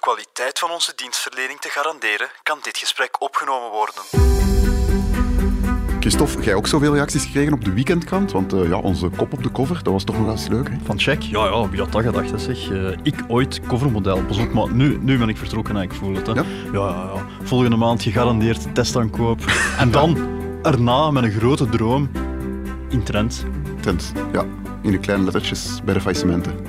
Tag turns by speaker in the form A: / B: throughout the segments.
A: de kwaliteit van onze dienstverlening te garanderen, kan dit gesprek opgenomen worden.
B: Christophe, jij ook zoveel reacties gekregen op de weekendkrant? Want uh, ja, onze kop op de cover, dat was toch nog wel eens leuk, hè?
C: Van check? Ja, ja, wie had dat gedacht, hè, zeg. Uh, ik ooit covermodel. Pas op, maar nu, nu ben ik vertrokken en ik voel het, hè. Ja? Ja, ja, ja. Volgende maand gegarandeerd testaankoop. en dan, erna, met een grote droom, in trend.
B: Trend, ja. In de kleine lettertjes bij de faillissementen.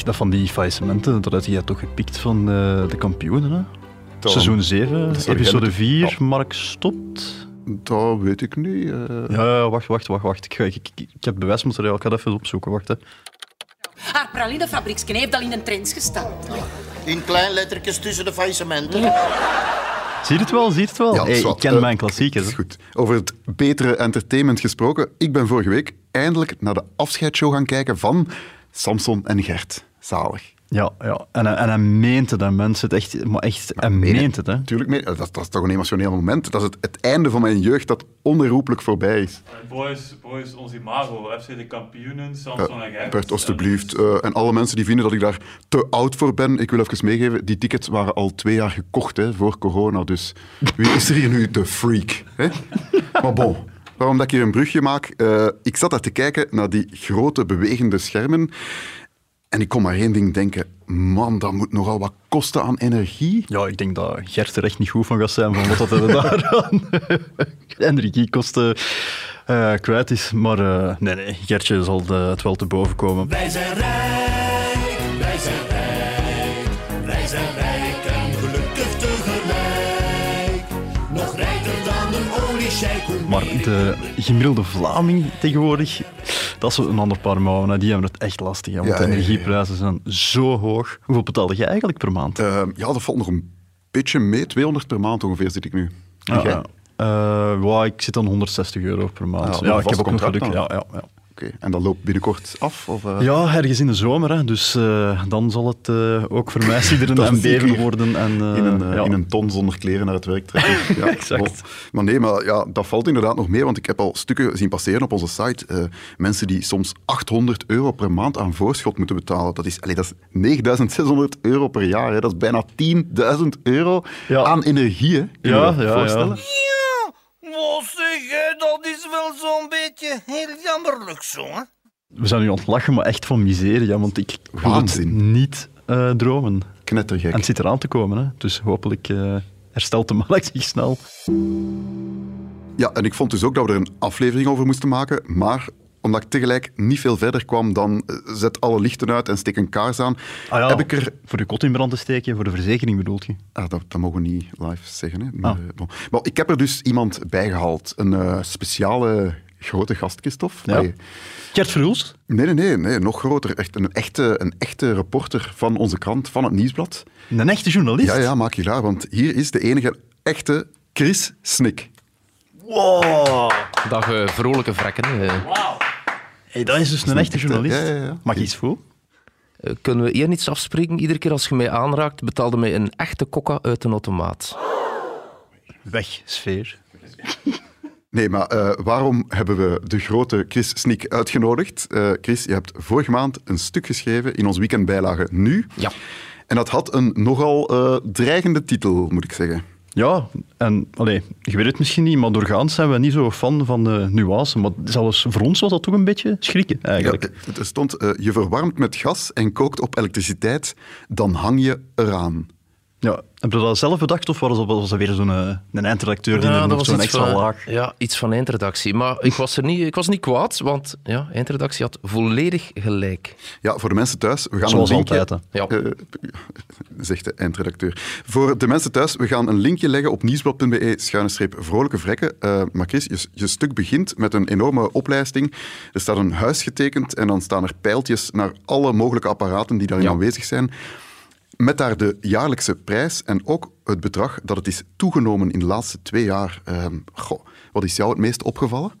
C: Zeg, dat van die faillissementen, dat had jij toch gepikt van uh, de kampioenen, hè? Seizoen 7, episode 4, Mark stopt.
B: Dat weet ik niet. Uh...
C: Ja, wacht, wacht, wacht. wacht. Ik, ik, ik, ik heb bewijsmateriaal, ik ga dat even opzoeken. Wacht, hè.
D: Haar pralinefabrieksken heeft al in een trends gestaan.
E: In klein lettertjes tussen de faillissementen.
C: Zie je het wel, zie je het wel?
B: Ja,
C: hey, ik ken uh, mijn klassiekers.
B: Is goed. Over het betere entertainment gesproken. Ik ben vorige week eindelijk naar de afscheidsshow gaan kijken van Samson en Gert. Zalig.
C: Ja, ja. En, en hij meent het, en mensen. Het echt, maar echt, hij meent het. Hè.
B: Tuurlijk, dat, dat, is toch een emotioneel moment. Dat is het, het einde van mijn jeugd dat onherroepelijk voorbij is.
F: Boys, boys ons imago, FC de kampioenen, Samson en Gert.
B: Bert, alstublieft. Uh, en alle mensen die vinden dat ik daar te oud voor ben, ik wil even meegeven, die tickets waren al twee jaar gekocht hè, voor corona. Dus wie is er hier nu de freak? Hè? maar bon, waarom dat ik hier een brugje maak. Uh, ik zat daar te kijken naar die grote bewegende schermen. En ik kon maar één ding denken. Man, dat moet nogal wat kosten aan energie.
C: Ja, ik denk dat Gert er echt niet goed van gaat zijn van wat dat er daar aan energiekosten uh, kwijt is. Maar uh, nee, nee, Gertje zal de, het wel te boven komen.
G: Wij zijn rijk,
C: Maar de gemiddelde Vlaming tegenwoordig, dat is een ander paar mouwen. Die hebben het echt lastig, hè, want
B: Ja,
C: de energieprijzen zijn zo hoog. Hoeveel betaalde jij eigenlijk per maand?
B: Uh, ja, dat valt nog een beetje mee. 200 per maand ongeveer zit ik nu. En jij?
C: Eh, well, ik zit aan 160 euro per maand.
B: Ja,
C: Ja,
B: een
C: ik heb ook geluk.
B: dan?
C: Ja, ja, ja.
B: En dat loopt binnenkort af? Of, uh...
C: ja, ergens in de zomer. Hè. Dus eh, dan zal het eh, ook voor mij sidderen en beven worden. En, eh,
B: in, een, eh,
C: ja.
B: in een ton zonder kleren naar het werk trekken. Ja,
C: Exact.
B: Maar nee, maar ja, dat valt inderdaad nog mee, want ik heb al stukken zien passeren op onze site. eh, mensen die soms 800 euro per maand aan voorschot moeten betalen. Dat is, allee, dat is 9600 euro per jaar. Hè. Dat is bijna 10.000 euro
C: Ja.
B: aan energie. Hè. Kun je
C: Ja,
B: je
C: ja,
B: voorstellen?
E: Wat zeg jij, dat is wel zo'n beetje heel jammerlijk zo, hè?
C: We zijn nu aan het lachen, maar echt van miserie. Ja, want ik wil het
B: Waanzin.
C: niet eh, dromen.
B: Knettergek.
C: En het zit eraan te komen. Hè. Dus hopelijk eh, herstelt de markt zich snel.
B: Ja, en ik vond dus ook dat we er een aflevering over moesten maken, maar omdat ik tegelijk niet veel verder kwam dan eh, zet alle lichten uit en steek een kaars aan,
C: Ah ja,
B: heb ik er...
C: Voor de kot in brand te steken, voor de verzekering bedoelt je?
B: Ah, dat, dat mogen we niet live zeggen. Hè. Maar,
C: Ah.
B: eh, bon. maar ik heb er dus iemand bijgehaald. Een eh, speciale grote gast, Christophe.
C: Ja. Gert Verhulst?
B: nee, nee, nee, nee, nog groter. Echt een echte, een echte reporter van onze krant, van het Nieuwsblad.
C: Een echte journalist?
B: Ja, ja, maak je raar, want hier is de enige echte Chris Snik.
C: Wow.
H: Dag vrolijke vrekken. eh.
C: Hey, dat is dus een echte journalist.
B: Ja, ja, ja.
C: Mag ik iets voor?
H: Eh, kunnen we hier iets afspreken? Iedere keer als je mij aanraakt, betaalde mij een echte kokka uit een automaat.
C: Weg, sfeer.
B: Nee, maar eh, waarom hebben we de grote Chris Snik uitgenodigd? Eh, Chris, je hebt vorige maand een stuk geschreven in ons weekendbijlage Nu.
H: Ja.
B: En dat had een nogal eh, dreigende titel, moet ik zeggen.
C: Ja, en allee, je weet het misschien niet, maar doorgaans zijn we niet zo fan van de nuance. Maar zelfs voor ons was dat toch een beetje schrikken,
B: Ja,
C: eigenlijk.
B: er stond, eh, je verwarmt met gas en kookt op elektriciteit, dan hang je eraan.
C: Ja, heb je dat zelf bedacht of was dat, was dat weer zo'n eh, een eindredacteur die
H: Ja,
C: er
H: dat
C: nog
H: was
C: zo'n
H: iets
C: extra
H: van,
C: laag...
H: Ja, iets van eindredactie. Maar ik was, er niet, ik was niet kwaad, want ja, eindredactie had volledig gelijk.
B: Ja, voor de mensen thuis, we gaan
C: Zoals
B: een linkje...
C: altijd,
H: Ja.
B: Eh, zegt de eindredacteur. Voor de mensen thuis, we gaan een linkje leggen op nieuwsblad.be schuine streep vrolijke vrekken. Eh, maar Chris, je, je stuk begint met een enorme oplijsting. Er staat een huis getekend en dan staan er pijltjes naar alle mogelijke apparaten die daarin
H: Ja.
B: aanwezig zijn. Met daar de jaarlijkse prijs en ook het bedrag dat het is toegenomen in de laatste twee jaar. Goh, wat is jou het meest opgevallen?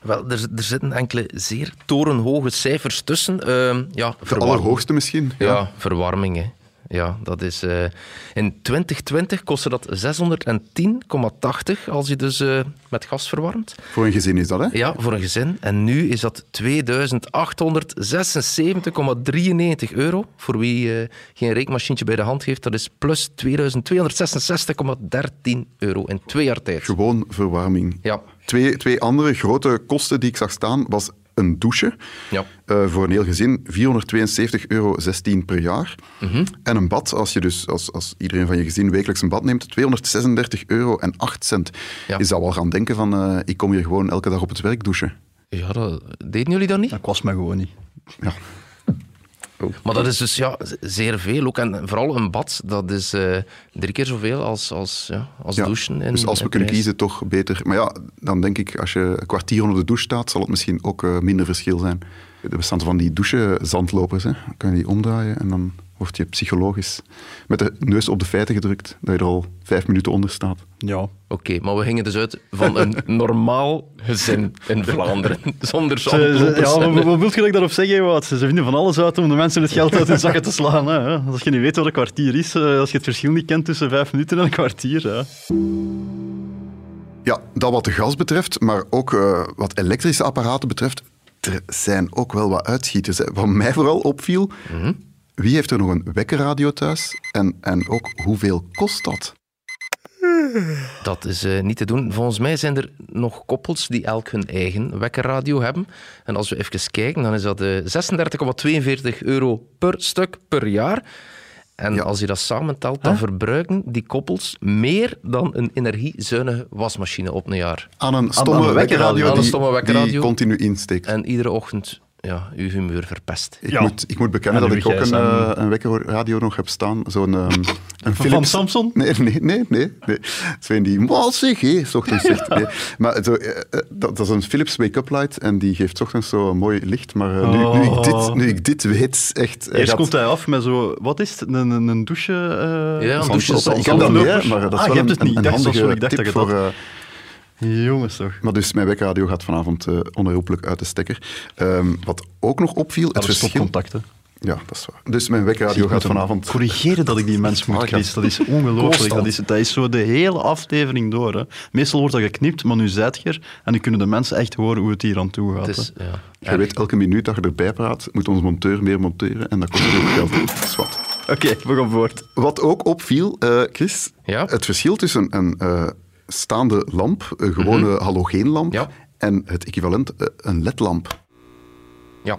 H: Wel, er, er zitten enkele zeer torenhoge cijfers tussen. Ehm, ja,
B: De allerhoogste misschien?
H: Ja, verwarming. Hè. Ja, dat is... eh, in 2020 kostte dat 610,80 als je dus eh, met gas verwarmt.
B: Voor een gezin is dat, hè?
H: Ja, voor een gezin. En nu is dat 2876,93 euro. Voor wie eh, geen rekenmachientje bij de hand heeft, dat is plus 2266,13 euro in twee jaar tijd.
B: Gewoon verwarming.
H: Ja.
B: Twee, twee andere grote kosten die ik zag staan was een douche.
H: Ja.
B: Eh, voor een heel gezin 472,16 euro per jaar.
H: Mhm.
B: En een bad, als, je dus, als, als iedereen van je gezin wekelijks een bad neemt, 236 euro en 8 cent.
H: Ja.
B: Je zou wel gaan denken van, eh, ik kom hier gewoon elke dag op het werk douchen.
H: Ja, dat, deden jullie dat niet?
C: Dat kost me gewoon niet.
B: Ja.
H: Maar dat is dus ja, zeer veel ook. En vooral een bad, dat is eh, drie keer zoveel als, als, ja, als
B: Ja,
H: douchen. In,
B: dus als we kunnen
H: prijs.
B: kiezen, toch beter. Maar ja, dan denk ik, als je een kwartier onder de douche staat, zal het misschien ook eh, minder verschil zijn. Er bestaan van die douche-zandlopers. Hè. Dan kan je die omdraaien en dan word je psychologisch met de neus op de feiten gedrukt dat je er al vijf minuten onder staat.
C: Ja.
H: Oké, maar we gingen dus uit van een normaal gezin in Vlaanderen. Zonder zandlopers.
C: ja, wat, wat wil je dat ik daarop zeggen? Wat? Ze vinden van alles uit om de mensen het geld uit hun zakken te slaan. Hè. Als je niet weet wat een kwartier is, eh, als je het verschil niet kent tussen vijf minuten en een kwartier. Hè.
B: Ja, dat wat de gas betreft, maar ook eh, wat elektrische apparaten betreft, er zijn ook wel wat uitschieters. hè. Wat mij vooral opviel, wie heeft er nog een wekkerradio thuis? En, en ook, hoeveel kost dat?
H: Dat is eh, niet te doen. Volgens mij zijn er nog koppels die elk hun eigen wekkerradio hebben. En als we even kijken, dan is dat eh 36,42 euro per stuk per jaar. En als je dat samentelt, dan verbruiken die koppels meer dan een energiezuinige wasmachine op een jaar.
B: Aan een
C: aan
B: stomme
C: een
B: wekkerradio,
H: Aan een
B: die,
H: stomme
B: die
H: wekkerradio.
B: continu insteekt.
H: En iedere ochtend ja, uw humeur verpest.
B: Ik,
C: Ja.
B: moet, ik moet bekennen
C: En
B: dat ik ook een, eh, een wekkerradio nog heb staan. Zo'n ehm, een
C: Van
B: Philips...
C: Samson?
B: Nee, nee, nee. nee, nee. Een die... Maar zeg, ochtends zegt. Nee. Maar zo, eh, eh, dat, dat is een Philips wake-up light en die geeft 's ochtends zo een mooi licht. Maar eh, nu, nu, ik dit, nu ik dit weet, echt...
C: Eerst
B: gaat-
C: komt hij af met zo, wat is het, een, een, een douche? eh,
H: Ja, een douche-
B: Ik heb dat niet, maar dat is
C: ah,
B: wel
C: je hebt
B: een,
C: het niet.
B: een,
C: Ik dacht,
B: handige
C: sorry, ik dacht
B: tip
C: dat je
B: voor...
C: Jongens toch.
B: maar dus mijn wekkerradio gaat vanavond eh, onherroepelijk uit de stekker. Ehm, wat ook nog opviel, het verschil...
C: stopcontacten.
B: Ja, dat is waar. Dus mijn wekkerradio gaat vanavond...
C: Corrigeren dat ik die mens moet. Chris. Dat is ongelooflijk. Dat is, dat is zo de hele aflevering door. Hè. Meestal wordt dat geknipt, maar nu zijt je er en nu kunnen de mensen echt horen hoe het hier aan toe gaat.
H: Het is, ja.
B: Je weet, elke minuut dat je erbij praat, moet onze monteur meer monteren en dat kost ook geld. Dat is wat.
C: Oké, we gaan voort.
B: Wat ook opviel, eh, Chris,
H: Ja.
B: het verschil tussen een eh, staande lamp, een gewone halogeenlamp,
H: Ja.
B: en het equivalent, eh, een ledlamp.
H: ja.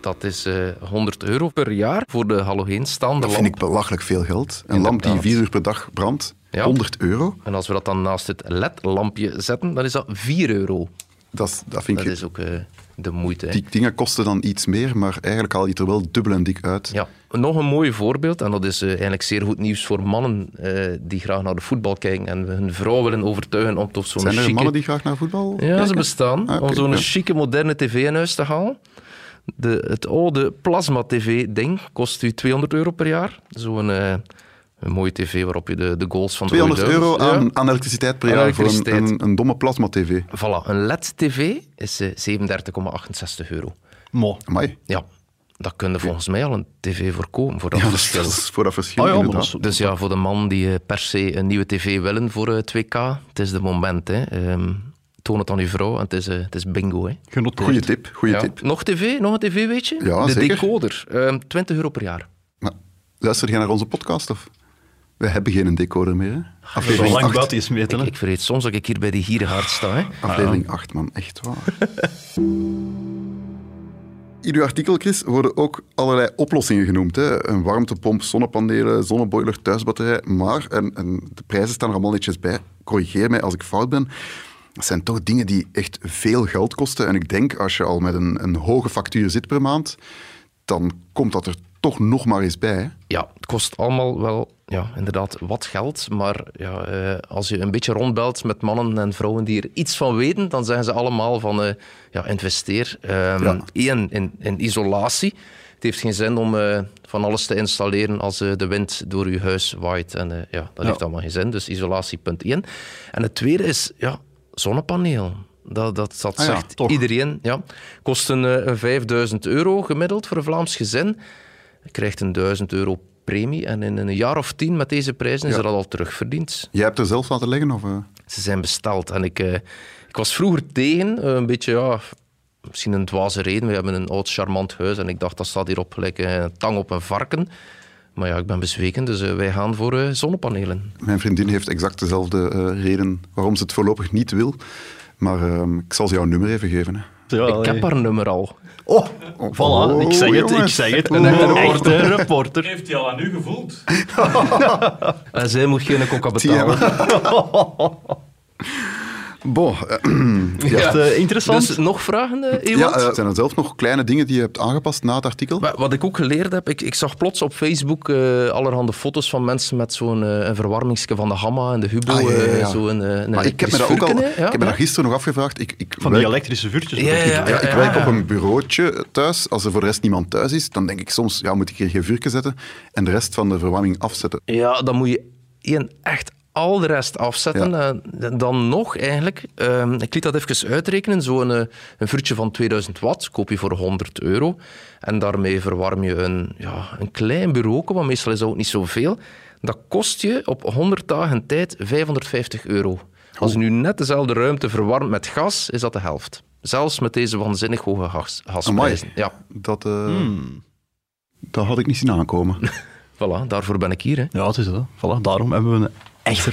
H: Dat is eh 100 euro per jaar voor de halogeenstaande
B: Dat
H: lamp.
B: vind ik belachelijk veel geld. Een lamp die vier uur per dag brandt,
H: Ja.
B: 100 euro,
H: En als we dat dan naast het LED-lampje zetten, dan is dat 4 euro.
B: dat, dat vind
H: Dat
B: ik...
H: is ook eh, de moeite.
B: Die dingen kosten dan iets meer, maar eigenlijk haal je het er wel dubbel en dik uit.
H: Ja, nog een mooi voorbeeld, en dat is eh, eigenlijk zeer goed nieuws voor mannen eh, die graag naar de voetbal kijken en hun vrouw willen overtuigen om toch zo'n
B: Zijn er
H: chique...
B: mannen die graag naar voetbal
H: Ja, ze bestaan.
B: Ah,
H: om zo'n
B: ja.
H: chique, moderne tv in huis te halen. De, het oude plasma-tv-ding kost u 200 euro per jaar. Zo'n eh, een mooie tv waarop je de, de goals van de
B: 200
H: Rode
B: euro
H: Ja.
B: aan, aan elektriciteit per
H: Aan
B: jaar voor een, een, een domme plasma-tv.
H: Voilà, een LED-tv is eh, 37,68 euro.
C: Mo.
B: Amai.
H: Ja, dat kun je volgens mij al een tv voorkomen voor dat
B: Ja,
H: verschil.
B: dat is voor dat verschil
C: Ah ja, dat
H: Dus ja, voor de man die eh, per se een nieuwe tv willen voor eh, 2K, het is de moment. Hè. Ehm, toon het aan uw vrouw en het is, eh, het is bingo. Hè.
C: Genoteerd.
B: Goeie tip, goeie
H: Ja.
B: tip.
H: Nog tv? Nog een tv, weet je?
B: Ja,
H: de
B: zeker.
H: decoder. Ehm 20 euro per jaar.
B: Maar, luister jij naar onze podcast of? We hebben geen decoder meer, hè?
C: Is
B: Aflevering
C: lang
B: 8.
C: buiten gesmeten.
H: Ik,
C: hè.
H: ik vergeet soms dat ik hier bij die Ah, gierenhaard sta. Hè.
B: Aflevering 8, man. Echt waar.
C: Ah,
B: Aflevering 8.
C: Aflevering
B: In uw artikel, Chris, worden ook allerlei oplossingen genoemd. Hè? Een warmtepomp, zonnepanelen, zonneboiler, thuisbatterij. Maar, en, en de prijzen staan er allemaal netjes bij, corrigeer mij als ik fout ben, dat zijn toch dingen die echt veel geld kosten. En ik denk, als je al met een, een hoge factuur zit per maand, dan komt dat er toch nog maar eens bij. Hè?
H: Ja, het kost allemaal wel ja, inderdaad wat geld. Maar ja, eh, als je een beetje rondbelt met mannen en vrouwen die er iets van weten, dan zeggen ze allemaal van eh, ja, investeer. Eén, in, in isolatie. Het heeft geen zin om eh, van alles te installeren als de wind door je huis waait. En ja, dat heeft allemaal geen zin. Dus isolatie punt één. En het tweede is ja, zonnepaneel. Dat, dat, dat
B: Ah
H: zegt iedereen. Ja. Kost een, een 5000 euro gemiddeld voor een Vlaams gezin. Je krijgt een 1000 euro premie. En in een jaar of tien met deze prijzen is dat al terugverdiend.
B: Jij hebt er zelf laten leggen? Of, eh?
H: Ze zijn besteld. En ik, eh, ik was vroeger tegen, eh, een beetje, ja, misschien een dwaze reden. We hebben een oud charmant huis en ik dacht, dat staat hierop gelijk eh, een tang op een varken. Maar ja, ik ben bezweken, dus wij gaan voor zonnepanelen.
B: Mijn vriendin heeft exact dezelfde reden waarom ze het voorlopig niet wil. Maar ehm, ik zal ze jouw nummer even geven. Hè.
H: Ik heb haar nummer al.
C: Oh, voilà, ik zeg het, ik zeg het.
H: Een echte
C: Een
H: reporter.
C: echte reporter.
F: Heeft hij al aan u gevoeld?
H: En zij moet geen coca betalen.
B: Bon, eh, ja.
C: Echt eh, interessant.
H: Dus nog vragen, eh,
B: Ja, zijn er zelf nog kleine dingen die je hebt aangepast na het artikel?
H: Maar Wat ik ook geleerd heb, ik, ik zag plots op Facebook eh, allerhande foto's van mensen met zo'n eh, een verwarmingsje van de Hamma en de Hubo.
B: Ah, ja, ja, ja.
H: een
B: Maar ik heb me dat ook al, ik
H: ja,
B: heb me
H: ja.
B: dat gisteren nog afgevraagd. Ik, ik
C: Van die elektrische vuurtjes.
H: Ja,
C: ik.
H: ja,
B: Ja, ik
H: ja,
B: werk
H: ja.
B: op een bureautje thuis. Als er voor de rest niemand thuis is, dan denk ik soms, ja, moet ik hier geen vuurtje zetten en de rest van de verwarming afzetten.
H: Ja, dan moet je één echt al de rest afzetten.
B: Ja.
H: Eh, dan nog eigenlijk, ehm, ik liet dat even uitrekenen, zo'n eh, een vuurtje van 2000 watt koop je voor 100 euro. En daarmee verwarm je een, ja, een klein bureau, want meestal is dat ook niet zoveel. Dat kost je op 100 dagen tijd 550 euro. Als je nu net dezelfde ruimte verwarmt met gas, is dat de helft. Zelfs met deze waanzinnig hoge gas, gasprijzen. Ja,
B: Dat, eh, dat had ik niet zien aankomen.
H: voilà, daarvoor ben ik hier. Hè.
C: Ja, het is dat. Voilà, daarom hebben we een echte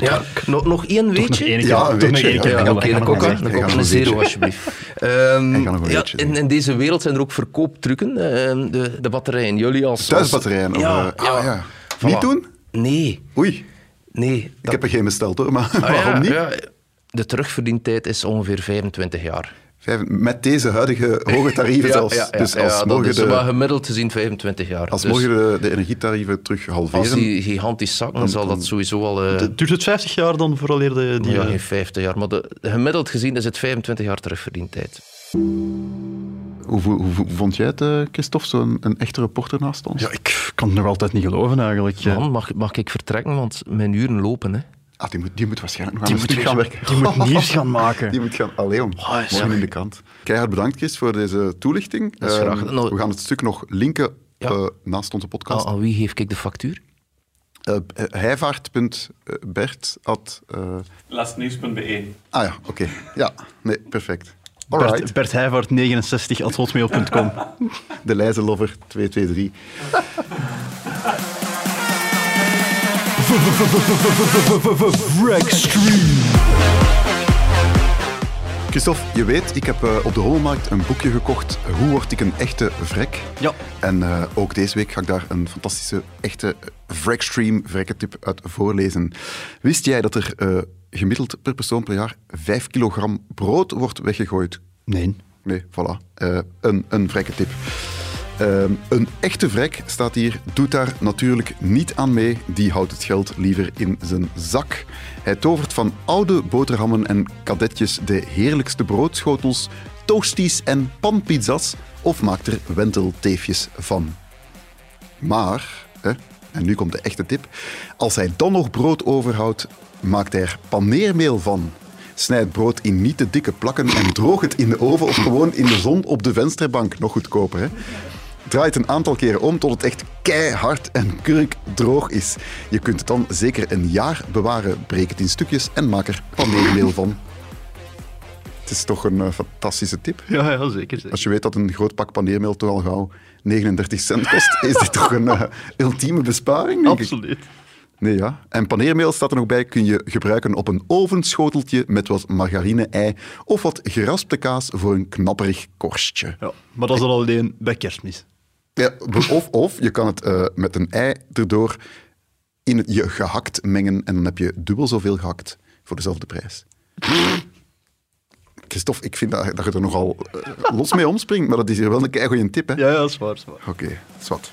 H: Ja, nog, nog één
C: nog
H: weetje?
B: Ja, een weetje, ja.
H: Ja,
C: Ja,
H: oké,
C: ja,
H: een een zero alsjeblieft. Ehm,
B: een
H: ja, in, in deze wereld zijn er ook verkooptrucken. Ehm, de, de batterijen, jullie als...
B: Thuisbatterijen.
H: Ja,
B: eh,
H: ja.
B: ah, ja.
H: Voilà.
B: Niet doen?
H: Nee,
B: Oei,
H: nee.
B: ik heb er geen besteld hoor, maar
H: Ah, ja,
B: waarom niet?
H: ja, de terugverdientijd is ongeveer 25 jaar.
B: Met deze huidige hoge tarieven zelfs.
H: Ja, ja,
B: dus
H: ja,
B: als
H: dat
B: morgen,
H: is maar
B: de,
H: gemiddeld gezien 25 jaar.
B: als
H: Dus
B: morgen de, de energietarieven terug halveren...
H: als die gigantisch zakken, dan zal dat sowieso al... eh,
C: Duurt het 50 jaar dan vooraleer de, die...
H: ja,
C: eh,
H: geen 50 jaar, maar de, gemiddeld gezien is het 25 jaar terugverdientijd.
B: Hoe, hoe, hoe vond jij het, eh, Christophe, zo'n een echte reporter naast ons?
C: Ja, ik kan het nog altijd niet geloven eigenlijk. Ja.
H: Man, mag, mag ik vertrekken? Want mijn uren lopen, hè.
B: Ah, die, moet, die moet waarschijnlijk nog
C: Die
B: aan
C: moet, gaan,
B: werken.
C: die moet nieuws gaan maken.
B: Die moet gaan... Allee, om.
C: Oh, ja.
B: in de krant. Keihard bedankt, Chris, voor deze toelichting.
H: Dat is graag
B: Ehm.
H: Nou-
B: we gaan het stuk nog linken
H: Ja.
B: eh, naast onze podcast.
H: Aan, aan wie geef ik de factuur?
B: Uh, Heijvaart.bert. at, eh,
F: Lastnieuws.be.
B: ah ja, oké. Ja, nee, perfect. Alright.
C: Bert, Bert Heijvaart 69 at hotmail.com.
B: De Lijzenlover 223. Christophe, je weet, ik heb eh, op de Hommelmarkt een boekje gekocht. Hoe word ik een echte vrek?
C: Ja.
B: En eh, ook deze week ga ik daar een fantastische, echte Vrekstream vrekkentip uit voorlezen. Wist jij dat er eh, gemiddeld per persoon per jaar 5 kilogram brood wordt weggegooid?
C: Nee.
B: Nee, voilà. Een, een vrekkentip. Ehm, een echte vrek, staat hier, doet daar natuurlijk niet aan mee. Die houdt het geld liever in zijn zak. Hij tovert van oude boterhammen en kadetjes de heerlijkste broodschotels, toasties en panpizza's of maakt er wentelteefjes van. Maar, hè, en nu komt de echte tip, als hij dan nog brood overhoudt, maakt hij er paneermeel van. Snijd brood in niet te dikke plakken en droog het in de oven of gewoon in de zon op de vensterbank. Nog goedkoper, hè? Draai het een aantal keren om tot het echt keihard en kurkdroog is. Je kunt het dan zeker een jaar bewaren. Breek het in stukjes en maak er paneermeel van. Het is toch een eh, fantastische tip.
C: Ja, ja zeker, zeker.
B: Als je weet dat een groot pak paneermeel toch al gauw 39 cent kost, is dit toch een eh, ultieme besparing, denk ik.
C: Absoluut.
B: Nee, ja. En paneermeel staat er nog bij, kun je gebruiken op een ovenschoteltje met wat margarine, ei of wat geraspte kaas voor een knapperig korstje.
C: Ja, maar dat is dan alleen bij kerstmis.
B: Ja, of, of je kan het eh, met een ei erdoor in het, je gehakt mengen en dan heb je dubbel zoveel gehakt voor dezelfde prijs. Christophe, ik vind dat, dat je er nogal eh, los mee omspringt, maar dat is hier wel een keigoeie tip, hè?
C: Ja, ja, dat is waar. dat is waar.
B: Oké, is wat.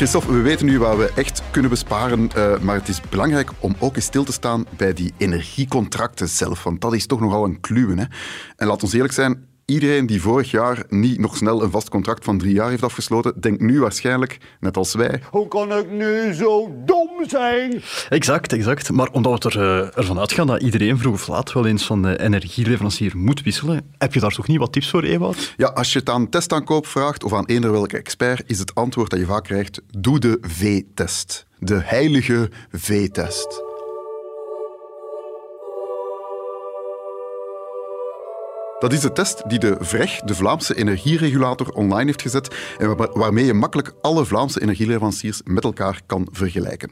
B: Christophe, we weten nu waar we echt kunnen besparen, eh, maar het is belangrijk om ook eens stil te staan bij die energiecontracten zelf, want dat is toch nogal een kluwen. Hè? En laat ons eerlijk zijn, iedereen die vorig jaar niet nog snel een vast contract van drie jaar heeft afgesloten, denkt nu waarschijnlijk, net als wij,
G: Hoe kan ik nu zo dom zijn?
C: Exact, exact. Maar omdat we er, eh, ervan uitgaan dat iedereen vroeg of laat wel eens van de energieleverancier moet wisselen, heb je daar toch niet wat tips voor, Ewout?
B: Ja, als je het aan testaankoop vraagt of aan eender welke expert, is het antwoord dat je vaak krijgt: doe de V-test. De heilige V-test. Dat is de test die de VREG, de Vlaamse energieregulator, online heeft gezet en waar- waarmee je makkelijk alle Vlaamse energieleveranciers met elkaar kan vergelijken.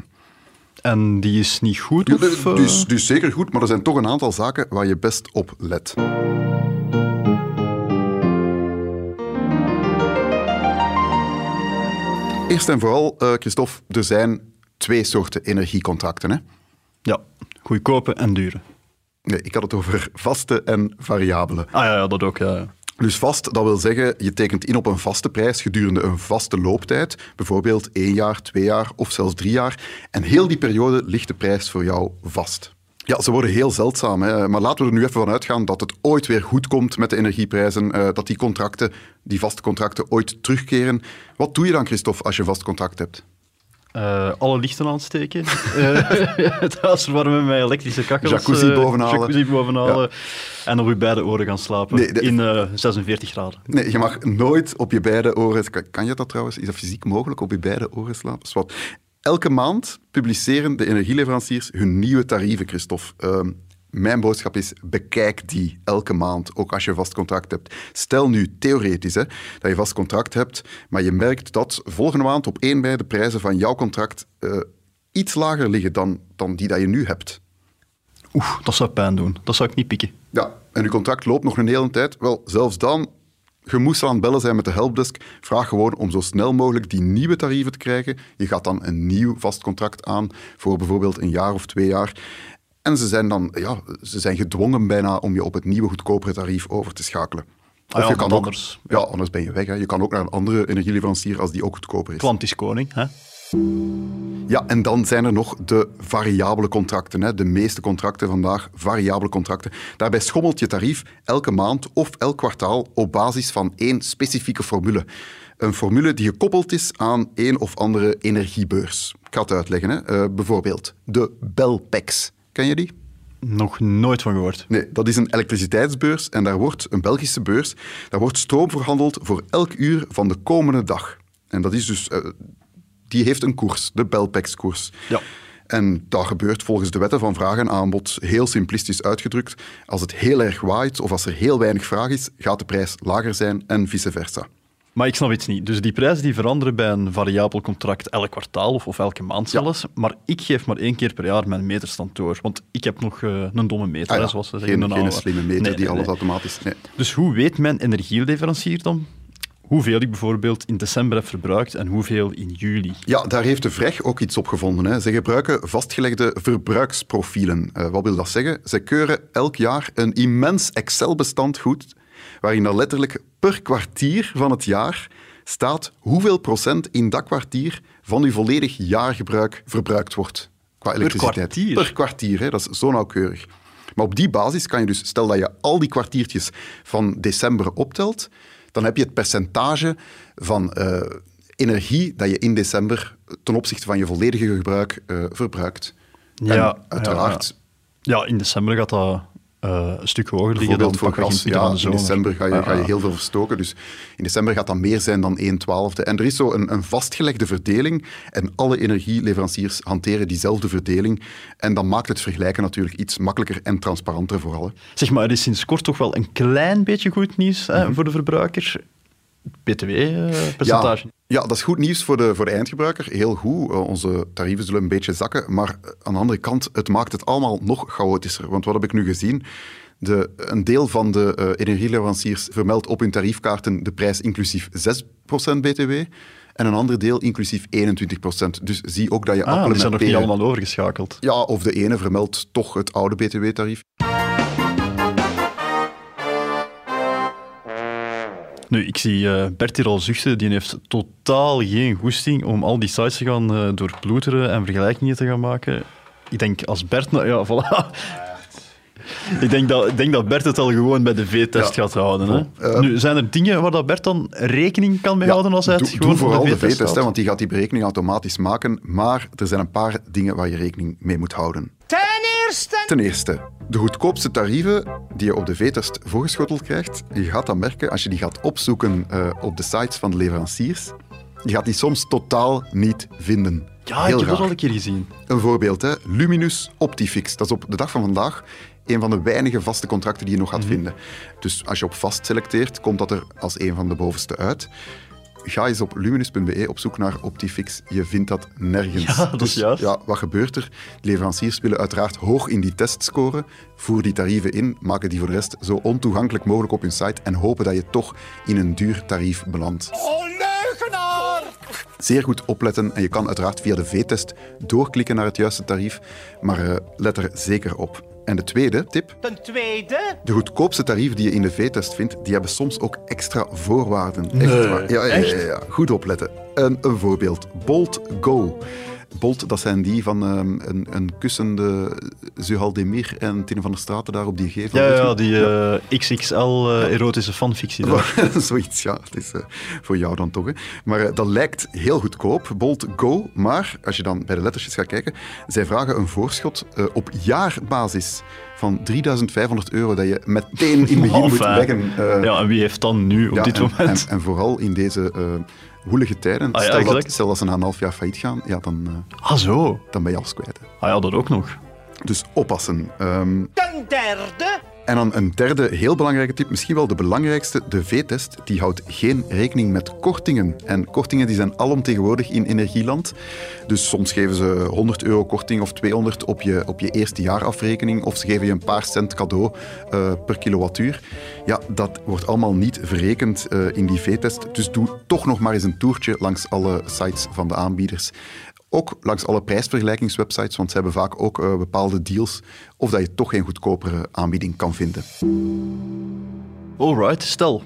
C: En die is niet goed? Of, eh?
B: dus, dus zeker goed, maar er zijn toch een aantal zaken waar je best op let. Eerst en vooral, eh, Christophe, er zijn twee soorten energiecontracten. Hè?
C: Ja, goedkope en dure.
B: Nee, ik had het over vaste en variabele.
C: Ah ja, ja dat ook, ja.
B: Dus vast, dat wil zeggen, je tekent in op een vaste prijs gedurende een vaste looptijd, bijvoorbeeld één jaar, twee jaar of zelfs drie jaar. En heel die periode ligt de prijs voor jou vast. Ja, ze worden heel zeldzaam, hè. maar laten we er nu even van uitgaan dat het ooit weer goed komt met de energieprijzen, eh, dat die contracten, die vaste contracten, ooit terugkeren. Wat doe je dan, Christophe, als je een vast contract hebt?
C: Eh, alle lichten aansteken. Eh, het huis verwarmen met elektrische kakkels.
B: Jacuzzi
C: eh,
B: bovenhalen.
C: Jacuzzi bovenhalen. En op je beide oren gaan slapen.
B: Nee, de-
C: In eh, 46 graden.
B: Nee, je mag nooit op je beide oren... Kan, kan je dat trouwens? Is dat fysiek mogelijk, op je beide oren slapen? Elke maand publiceren de energieleveranciers hun nieuwe tarieven, Christophe. Ehm, mijn boodschap is, bekijk die elke maand, ook als je vast contract hebt. Stel nu, theoretisch, hè, dat je vast contract hebt, maar je merkt dat volgende maand op één bij de prijzen van jouw contract eh, iets lager liggen dan, dan die dat je nu hebt.
C: Oeh, dat zou pijn doen. Dat zou ik niet pikken.
B: Ja, en uw contract loopt nog een hele tijd. Wel, zelfs dan, je moest aan het bellen zijn met de helpdesk. Vraag gewoon om zo snel mogelijk die nieuwe tarieven te krijgen. Je gaat dan een nieuw vast contract aan voor bijvoorbeeld een jaar of twee jaar. En ze zijn dan ja, ze zijn gedwongen bijna om je op het nieuwe goedkopere tarief over te schakelen.
C: Ah ja,
B: je kan ook,
C: anders-
B: ja, anders ben je weg. Hè. Je kan ook naar een andere energieleverancier als die ook goedkoper is.
C: Klant is koning, hè?
B: Ja, en dan zijn er nog de variabele contracten. Hè. De meeste contracten vandaag, variabele contracten. Daarbij schommelt je tarief elke maand of elk kwartaal op basis van één specifieke formule. Een formule die gekoppeld is aan een of andere energiebeurs. Ik ga het uitleggen. Hè. Eh, bijvoorbeeld de Belpex. Ken je die?
C: Nog nooit van gehoord.
B: Nee, dat is een elektriciteitsbeurs en daar wordt een Belgische beurs. Daar wordt stroom verhandeld voor elk uur van de komende dag. En dat is dus, eh, die heeft een koers, de Belpex-koers.
C: Ja.
B: En dat gebeurt volgens de wetten van vraag en aanbod, heel simplistisch uitgedrukt. Als het heel erg waait of als er heel weinig vraag is, gaat de prijs lager zijn en vice versa.
C: Maar ik snap iets niet. Dus die prijzen die veranderen bij een variabel contract elk kwartaal of, of elke maand zelfs. Maar ik geef maar één keer per jaar mijn meterstand door. Want ik heb nog eh, een domme meter,
B: Ah ja,
C: zoals ze zeggen.
B: geen, slimme meter
C: Nee,
B: die
C: nee,
B: alles
C: nee.
B: automatisch... Nee.
C: Dus hoe weet mijn energieleverancier dan hoeveel ik bijvoorbeeld in december heb verbruikt en hoeveel in juli?
B: Ja, daar heeft de VREG ook iets op gevonden. Hè. Ze gebruiken vastgelegde verbruiksprofielen. Eh, wat wil dat zeggen? Ze keuren elk jaar een immens Excel-bestand goed, waarin dan letterlijk per kwartier van het jaar staat hoeveel procent in dat kwartier van uw volledig jaargebruik verbruikt wordt. Qua elektriciteit.
C: kwartier?
B: Per kwartier, hè. dat is zo nauwkeurig. Maar op die basis kan je dus, stel dat je al die kwartiertjes van december optelt, dan heb je het percentage van eh, energie dat je in december ten opzichte van je volledige gebruik eh, verbruikt.
C: Ja,
B: en uiteraard,
C: Ja, in december gaat dat eh, een stuk hoger liggen dan
B: Bijvoorbeeld voor gas, ja, in
C: zomer.
B: december ga je,
C: Ja,
B: ga je
C: ja.
B: heel veel verstoken. Dus in december gaat dat meer zijn dan 1 twaalfde. En er is zo een, een vastgelegde verdeling en alle energieleveranciers hanteren diezelfde verdeling. En dat maakt het vergelijken natuurlijk iets makkelijker en transparanter voor alle.
C: Zeg maar, er is sinds kort toch wel een klein beetje goed nieuws hè,
B: Mhm.
C: voor de verbruiker. BTW-percentage.
B: Ja, ja, dat is goed nieuws voor de, voor de eindgebruiker. Heel goed. Eh, onze tarieven zullen een beetje zakken. Maar eh, aan de andere kant, het maakt het allemaal nog chaotischer. Want wat heb ik nu gezien? De, een deel van de eh, energieleveranciers vermeldt op hun tariefkaarten de prijs inclusief 6% BTW. En een ander deel inclusief 21%. Dus zie ook dat je
C: Ah,
B: appelen
C: die zijn
B: met
C: nog niet allemaal overgeschakeld.
B: Ja, of de ene vermeldt toch het oude BTW-tarief.
C: Nu, ik zie eh, Bert hier al zuchten. Die heeft totaal geen goesting om al die sites te gaan eh, doorploeteren en vergelijkingen te gaan maken. Ik denk, als Bert... nou- Ja, voilà. Ik denk, dat, ik denk dat Bert het al gewoon bij de V-test gaat houden. Hè?
B: Eh,
C: nu, zijn er dingen waar dat Bert dan rekening kan mee houden als hij het
B: doe,
C: gewoon
B: doe vooral de
C: V-test
B: V-test, hè,
C: houdt?
B: want die gaat die berekening automatisch maken. Maar er zijn een paar dingen waar je rekening mee moet houden.
E: Ten eerste...
B: Ten eerste, de goedkoopste tarieven die je op de V-test voorgeschoteld krijgt, je gaat dat merken als je die gaat opzoeken eh, op de sites van de leveranciers. Je gaat die soms totaal niet vinden.
C: Ja,
B: Heel
C: ik heb dat al een keer gezien.
B: Een voorbeeld, hè. Luminus Optifix. Dat is op de dag van vandaag een van de weinige vaste contracten die je nog gaat
C: Mhm.
B: vinden. Dus als je op vast selecteert, komt dat er als een van de bovenste uit. Ga eens op luminus.be op zoek naar Optifix. Je vindt dat nergens.
C: Ja, dat is
B: Dus,
C: juist.
B: Ja, wat gebeurt er? De leveranciers willen uiteraard hoog in die test scoren, voeren die tarieven in, maken die voor de rest zo ontoegankelijk mogelijk op hun site en hopen dat je toch in een duur tarief belandt.
E: Oh, leugenaar!
B: Zeer goed opletten en je kan uiteraard via de V-test doorklikken naar het juiste tarief, maar eh, let er zeker op. En de tweede tip,
E: Ten tweede...
B: de goedkoopste tarieven die je in de V-test vindt, die hebben soms ook extra voorwaarden. Echt
C: Nee,
B: waar. Ja, ja, ja,
C: echt?
B: ja, ja. Goed opletten. Een, een voorbeeld. Bolt Go. Bolt, dat zijn die van ehm, een, een kussende Zuhaldemir en Tine van der Straten daar op die gevel.
C: Ja, die eh, XXL eh, erotische fanfictie. daar.
B: Zoiets, ja. Het is eh, voor jou dan toch. Hè. Maar dat lijkt heel goedkoop, Bolt Go. Maar als je dan bij de lettertjes gaat kijken, zij vragen een voorschot op jaarbasis van 3500 euro dat je meteen in begin moet leggen.
C: Ja, en wie heeft dan nu op
B: ja,
C: dit
B: en,
C: moment?
B: En, en vooral in deze woelige tijden.
C: Ah ja,
B: stel, dat, stel dat ze na een half jaar failliet gaan, ja, dan, eh,
C: Ah, zo.
B: dan ben je alles kwijt. hè.
C: Ah ja, dat ook nog.
B: Dus oppassen. Ehm,
E: Ten derde...
B: en dan een derde heel belangrijke tip, misschien wel de belangrijkste, de V-test, die houdt geen rekening met kortingen. En kortingen die zijn alomtegenwoordig in energieland. Dus soms geven ze 100 euro korting of 200 op je, op je eerste jaarafrekening, of ze geven je een paar cent cadeau eh, per kilowattuur. Ja, dat wordt allemaal niet verrekend eh, in die V-test. Dus doe toch nog maar eens een toertje langs alle sites van de aanbieders. Ook langs alle prijsvergelijkingswebsites, want ze hebben vaak ook eh, bepaalde deals, of dat je toch geen goedkopere aanbieding kan vinden.
C: Alright, stel,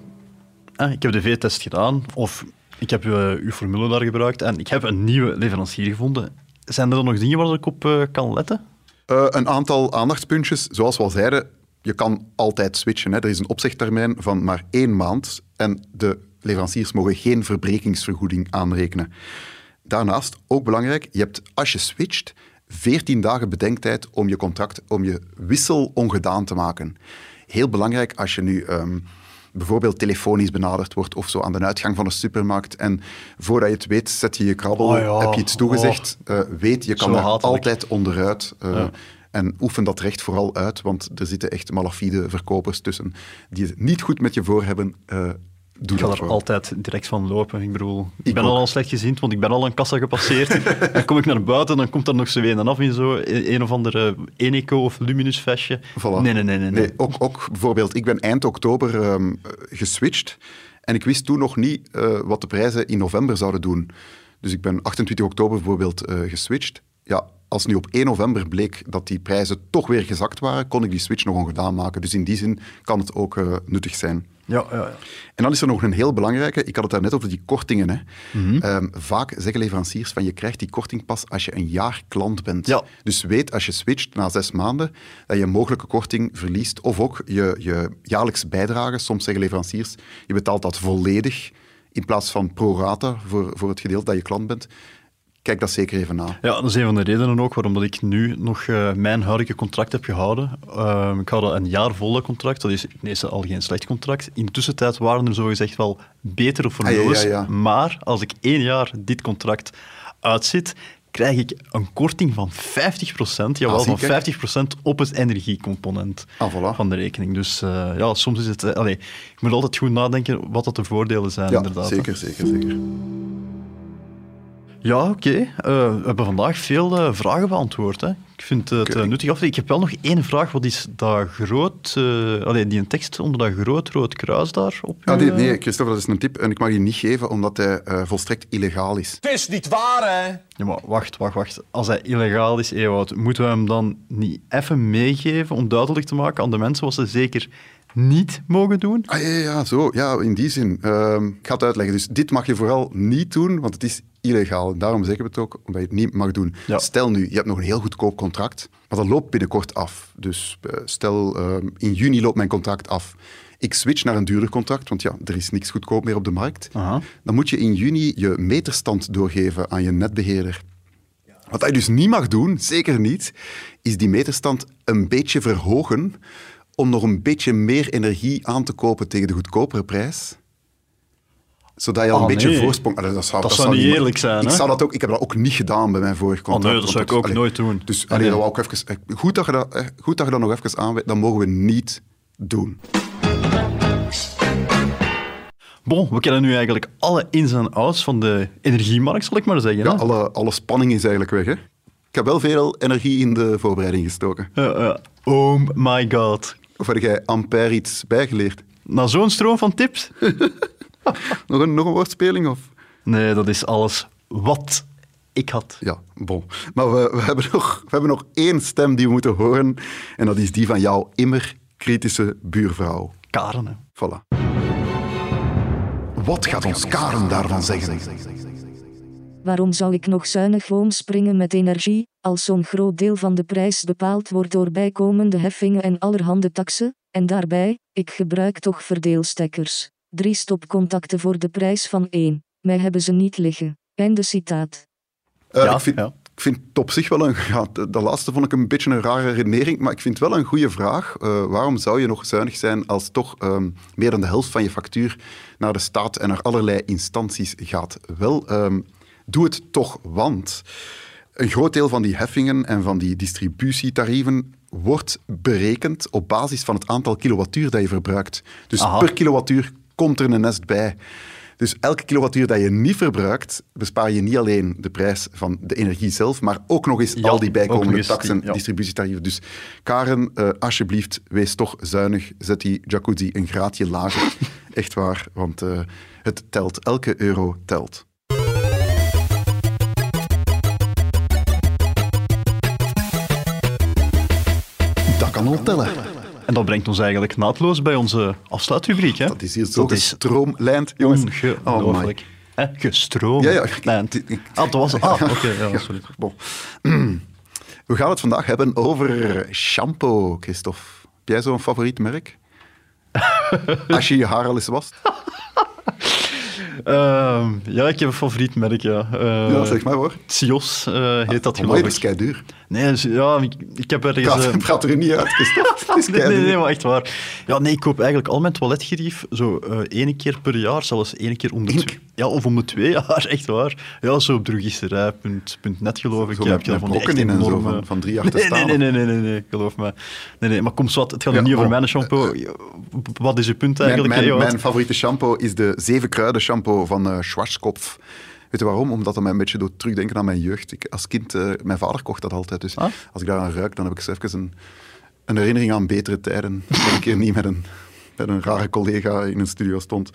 C: eh, ik heb de V-test gedaan, of ik heb eh, uw formule daar gebruikt en ik heb een nieuwe leverancier gevonden. Zijn er dan nog dingen waar ik op kan letten?
B: Een aantal aandachtspuntjes, zoals we al zeiden, je kan altijd switchen. Hè. Er is een opzegtermijn van maar één maand en de leveranciers mogen geen verbrekingsvergoeding aanrekenen. Daarnaast, ook belangrijk, je hebt als je switcht 14 dagen bedenktijd om je contract, om je wissel ongedaan te maken. Heel belangrijk als je nu ehm, bijvoorbeeld telefonisch benaderd wordt of zo aan de uitgang van een supermarkt en voordat je het weet zet je je krabbel,
C: Oh ja,
B: heb je iets toegezegd, eh, weet je kan
C: hatelijk.
B: altijd onderuit. eh,
C: Ja.
B: En oefen dat recht vooral uit, want er zitten echt malafide verkopers tussen die het niet goed met je voor hebben. eh doe
C: Ik ga er altijd direct van lopen. Ik bedoel, ik,
B: Ik
C: ben
B: ook.
C: al al slecht gezind, want ik ben al een kassa gepasseerd. dan kom ik naar buiten, dan komt er nog zo een af in zo een een of andere Eneco of Luminus vestje.
B: Voilà.
C: Nee, nee, nee, nee. nee.
B: Ook, ook bijvoorbeeld, ik ben eind oktober ehm, eh, geswitcht en ik wist toen nog niet eh, wat de prijzen in november zouden doen. Dus ik ben 28 oktober bijvoorbeeld eh, geswitcht. Ja, als nu op 1 november bleek dat die prijzen toch weer gezakt waren, kon ik die switch nog ongedaan maken. Dus in die zin kan het ook eh, nuttig zijn.
C: Ja, ja, ja.
B: En dan is er nog een heel belangrijke, ik had het daarnet over die kortingen. Hè.
C: Mhm.
B: Ehm, vaak zeggen leveranciers van je krijgt die korting pas als je een jaar klant bent.
C: Ja.
B: Dus weet als je switcht na zes maanden dat je een mogelijke korting verliest. Of ook je, je jaarlijks bijdrage. Soms zeggen leveranciers, je betaalt dat volledig in plaats van pro rata voor, voor het gedeelte dat je klant bent. Kijk dat zeker even na.
C: Ja, dat is een van de redenen ook waarom dat ik nu nog uh, mijn huidige contract heb gehouden. Uh, ik had een jaar volle contract, dat is ineens al geen slecht contract. In de tussentijd waren er zogezegd wel betere formules.
B: Ah, ja, ja, ja.
C: Maar als ik één jaar dit contract uitzit, krijg ik een korting van 50%, jawel,
B: Ah, zie,
C: van 50% op het energiecomponent
B: Ah, voilà.
C: van de rekening. Dus uh, ja, soms is het... Uh, allee, ik moet altijd goed nadenken wat dat de voordelen zijn,
B: Ja,
C: inderdaad. hè.
B: zeker, zeker, zeker.
C: Ja, oké. Eh, we hebben vandaag veel eh, vragen beantwoord. Hè. Ik vind het eh, nuttig af. Ik heb wel nog één vraag. Wat is dat groot... allee, die een tekst onder dat groot rood kruis daar op?
B: Ah, nee, nee, Christophe, dat is een tip en ik mag die niet geven omdat hij eh, volstrekt illegaal is.
G: Het is niet waar, hè?
C: Ja, maar wacht, wacht, wacht. Als hij illegaal is, Ewout, moeten we hem dan niet even meegeven om duidelijk te maken aan de mensen wat ze zeker niet mogen doen?
B: Ah ja, ja, ja, zo. Ja, in die zin. Ehm, ik ga het uitleggen. Dus dit mag je vooral niet doen, want het is illegaal. Daarom zeggen we het ook, omdat je het niet mag doen.
C: Ja.
B: Stel nu, je hebt nog een heel goedkoop contract, maar dat loopt binnenkort af. Dus eh, stel, ehm, in juni loopt mijn contract af. Ik switch naar een duurder contract, want ja, er is niks goedkoop meer op de markt.
C: Aha.
B: Dan moet je in juni je meterstand doorgeven aan je netbeheerder. Wat hij dus niet mag doen, zeker niet, is die meterstand een beetje verhogen om nog een beetje meer energie aan te kopen tegen de goedkopere prijs. Zodat je al
C: Ah,
B: een beetje
C: nee.
B: voorsprong... Ah, Dat, zou,
C: Dat zou niet eerlijk zijn,
B: Ik,
C: hè?
B: zou dat ook, ik heb dat ook niet gedaan bij mijn vorig
C: Oh,
B: contract.
C: nee, dat zou ik ook
B: allee,
C: nooit doen.
B: Dus
C: Nee,
B: allee,
C: nee.
B: dat wou ik even, eh, goed, dat je dat, eh, goed dat je dat nog even aanwijst. Dat mogen we niet doen.
C: Bon, we kennen nu eigenlijk alle ins en outs van de energiemarkt, zal ik maar zeggen.
B: Ja,
C: hè?
B: alle, alle spanning is eigenlijk weg. Hè? Ik heb wel veel energie in de voorbereiding gestoken.
C: Ja, ja. Oh my god.
B: Of heb jij Ampère iets bijgeleerd?
C: Na zo'n stroom van tips?
B: Nog een, nog een woordspeling? Of?
C: Nee, dat is alles wat ik had.
B: Ja, bon. Maar we, we, hebben nog, we hebben nog één stem die we moeten horen. En dat is die van jouw immer kritische buurvrouw.
C: Karen, hè.
B: Voilà. Wat gaat ons Karen daarvan zeggen?
I: Waarom zou ik nog zuinig springen met energie, als zo'n groot deel van de prijs bepaald wordt door bijkomende heffingen en allerhande taxen? En daarbij, ik gebruik toch verdeelstekkers. Drie stopcontacten voor de prijs van één. Mij hebben ze niet liggen. Einde citaat.
B: Eh,
C: Ja,
B: ik, vind,
C: ja.
B: ik vind het op zich wel een... Ja, de, de laatste vond ik een beetje een rare redenering, maar ik vind het wel een goede vraag. Eh, waarom zou je nog zuinig zijn als toch ehm, meer dan de helft van je factuur naar de staat en naar allerlei instanties gaat? Wel, ehm, doe het toch, want een groot deel van die heffingen en van die distributietarieven wordt berekend op basis van het aantal kilowattuur dat je verbruikt. Dus
C: Aha.
B: per kilowattuur komt er een nest bij. Dus elke kilowattuur dat je niet verbruikt, bespaar je niet alleen de prijs van de energie zelf, maar ook nog eens
C: Ja,
B: al die bijkomende taxen,
C: die- ja.
B: distributietarieven. Dus Karen, eh, alsjeblieft, wees toch zuinig. Zet die jacuzzi een graadje lager. Echt waar, want eh, het telt. Elke euro telt. Dat kan al tellen.
C: En dat brengt ons eigenlijk naadloos bij onze afsluitrubriek. Hè?
B: Dat is hier zo gestroomlijnd, jongens.
C: ongelooflijk. Hè, gestroomd.
B: Ja, ja.
C: Lijnd. Ah, dat was het. Ah, oké. ja, sorry.
B: Bon. We gaan het vandaag hebben over shampoo, Christophe. Heb jij zo'n favoriet merk? Als je je haar al eens wast?
C: Ehm, ja, ik heb een favoriet merk, ja. Eh,
B: Ja, zeg maar hoor.
C: Sios eh, heet dat geloof
B: dat is
C: ik.
B: kei duur.
C: Nee, dus, ja, ik, ik heb ergens...
B: Praat,
C: eh,
B: praat er niet uit, Christophe. Het is
C: Nee, nee, nee, maar echt waar. Ja, nee, ik koop eigenlijk al mijn toiletgerief zo eh één keer per jaar, zelfs één keer om de twee, ja, of om de twee jaar, echt waar. Ja, zo op drogisterij.net geloof ik.
B: Zo
C: ja, heb je dan
B: met
C: van
B: blokken in en zo, van- van drie jaar te
C: nee,
B: staan,
C: Nee, nee, nee, nee, nee, geloof me. Nee, nee, maar kom zo, het gaat
B: Ja,
C: niet over
B: bon.
C: mijn shampoo. Wat is je punt
B: Mijn,
C: eigenlijk?
B: mijn,
C: Johan?
B: mijn favoriete shampoo is de zeven kruiden shampoo van eh Schwarzkopf. Weet je waarom? Omdat dat mij een beetje doet terugdenken aan mijn jeugd. Ik, als kind, eh, mijn vader kocht dat altijd. Dus
C: Ah?
B: als ik daaraan ruik, dan heb ik zo even een, een herinnering aan betere tijden. Dat ik een keer niet met een, met een rare collega in een studio stond.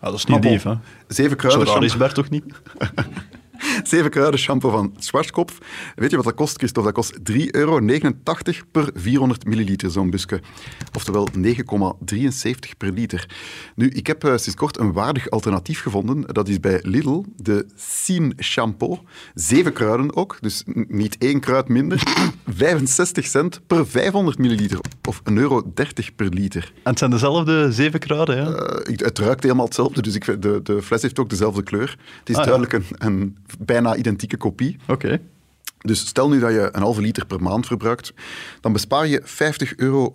C: Ja, dat is niet lief, hè?
B: Zeven
C: Zo
B: kruiden
C: raar is. Bert toch niet?
B: Zeven kruiden shampoo van Schwarzkopf. Weet je wat dat kost, Christophe? Dat kost 3,89 euro per 400 milliliter, zo'n busje. Oftewel 9,73 per liter. Nu, ik heb eh, sinds kort een waardig alternatief gevonden. Dat is bij Lidl, de Sien shampoo. Zeven kruiden ook, dus niet één kruid minder. 65 cent per 500 milliliter, of 1,30 euro per liter.
C: En het zijn dezelfde zeven kruiden, ja?
B: Eh, het ruikt helemaal hetzelfde, dus ik, de, de fles heeft ook dezelfde kleur. Het is
C: Ah, ja.
B: duidelijk een, een bijna identieke kopie.
C: Oké.
B: Dus stel nu dat je een halve liter per maand verbruikt, dan bespaar je 50,55 euro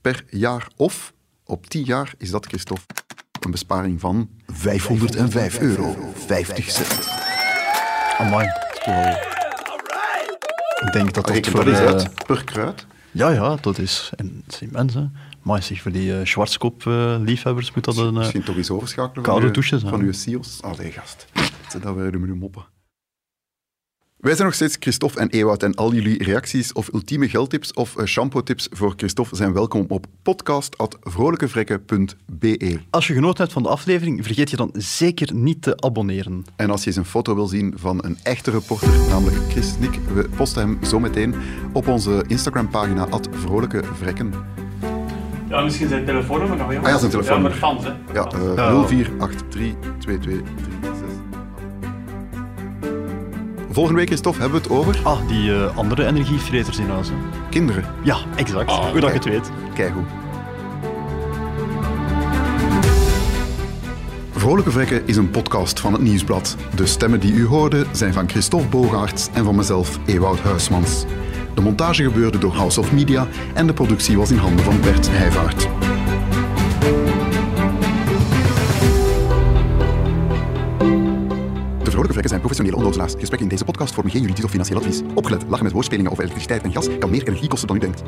B: per jaar. Of op 10 jaar is dat, Christophe, een besparing van 505 euro 50 cent.
C: Amai. is Ik denk dat dat
B: Reken
C: voor...
B: dat
C: eh,
B: uit, per kruid.
C: Ja, ja, dat is, en, dat is immens. Hè. Maar zeg, voor die eh Schwarzkop-liefhebbers moet dat een eh,
B: Misschien toch eens overschakelen
C: koude
B: van uw-
C: douche zijn.
B: van uw SIOS. Allee, gast dat we moppen. Wij zijn nog steeds Christophe en Ewout en al jullie reacties of ultieme geldtips of eh, shampoo-tips voor Christophe zijn welkom op podcast.vrolijkevrekken.be.
C: Als je genoten hebt van de aflevering, vergeet je dan zeker niet te abonneren.
B: En als je eens een foto wil zien van een echte reporter, namelijk Chris Nick, we posten hem zo meteen op onze Instagram-pagina vrolijkevrekken.
F: Ja, misschien zijn telefoon,
B: ah ja, zijn telefoon.
F: Ja, maar fans, hè.
B: Ja, uh, Volgende week, Christophe, hebben we het over...
C: Ah, die eh, andere energievreters in huis. hè.
B: Kinderen.
C: Ja, exact. Hoe dat je het weet.
B: Keigoed. Vrolijke Vrekken is een podcast van het Nieuwsblad. De stemmen die u hoorde zijn van Christophe Bogaerts en van mezelf, Ewout Huismans. De montage gebeurde door House of Media en de productie was in handen van Bert Heijvaart. De Vrolijke Vrekken zijn professionele onnozelaars. Gesprekken in deze podcast vormen geen juridisch of financieel advies. Opgelet, lachen met woordspelingen over elektriciteit en gas kan meer energie kosten dan u denkt.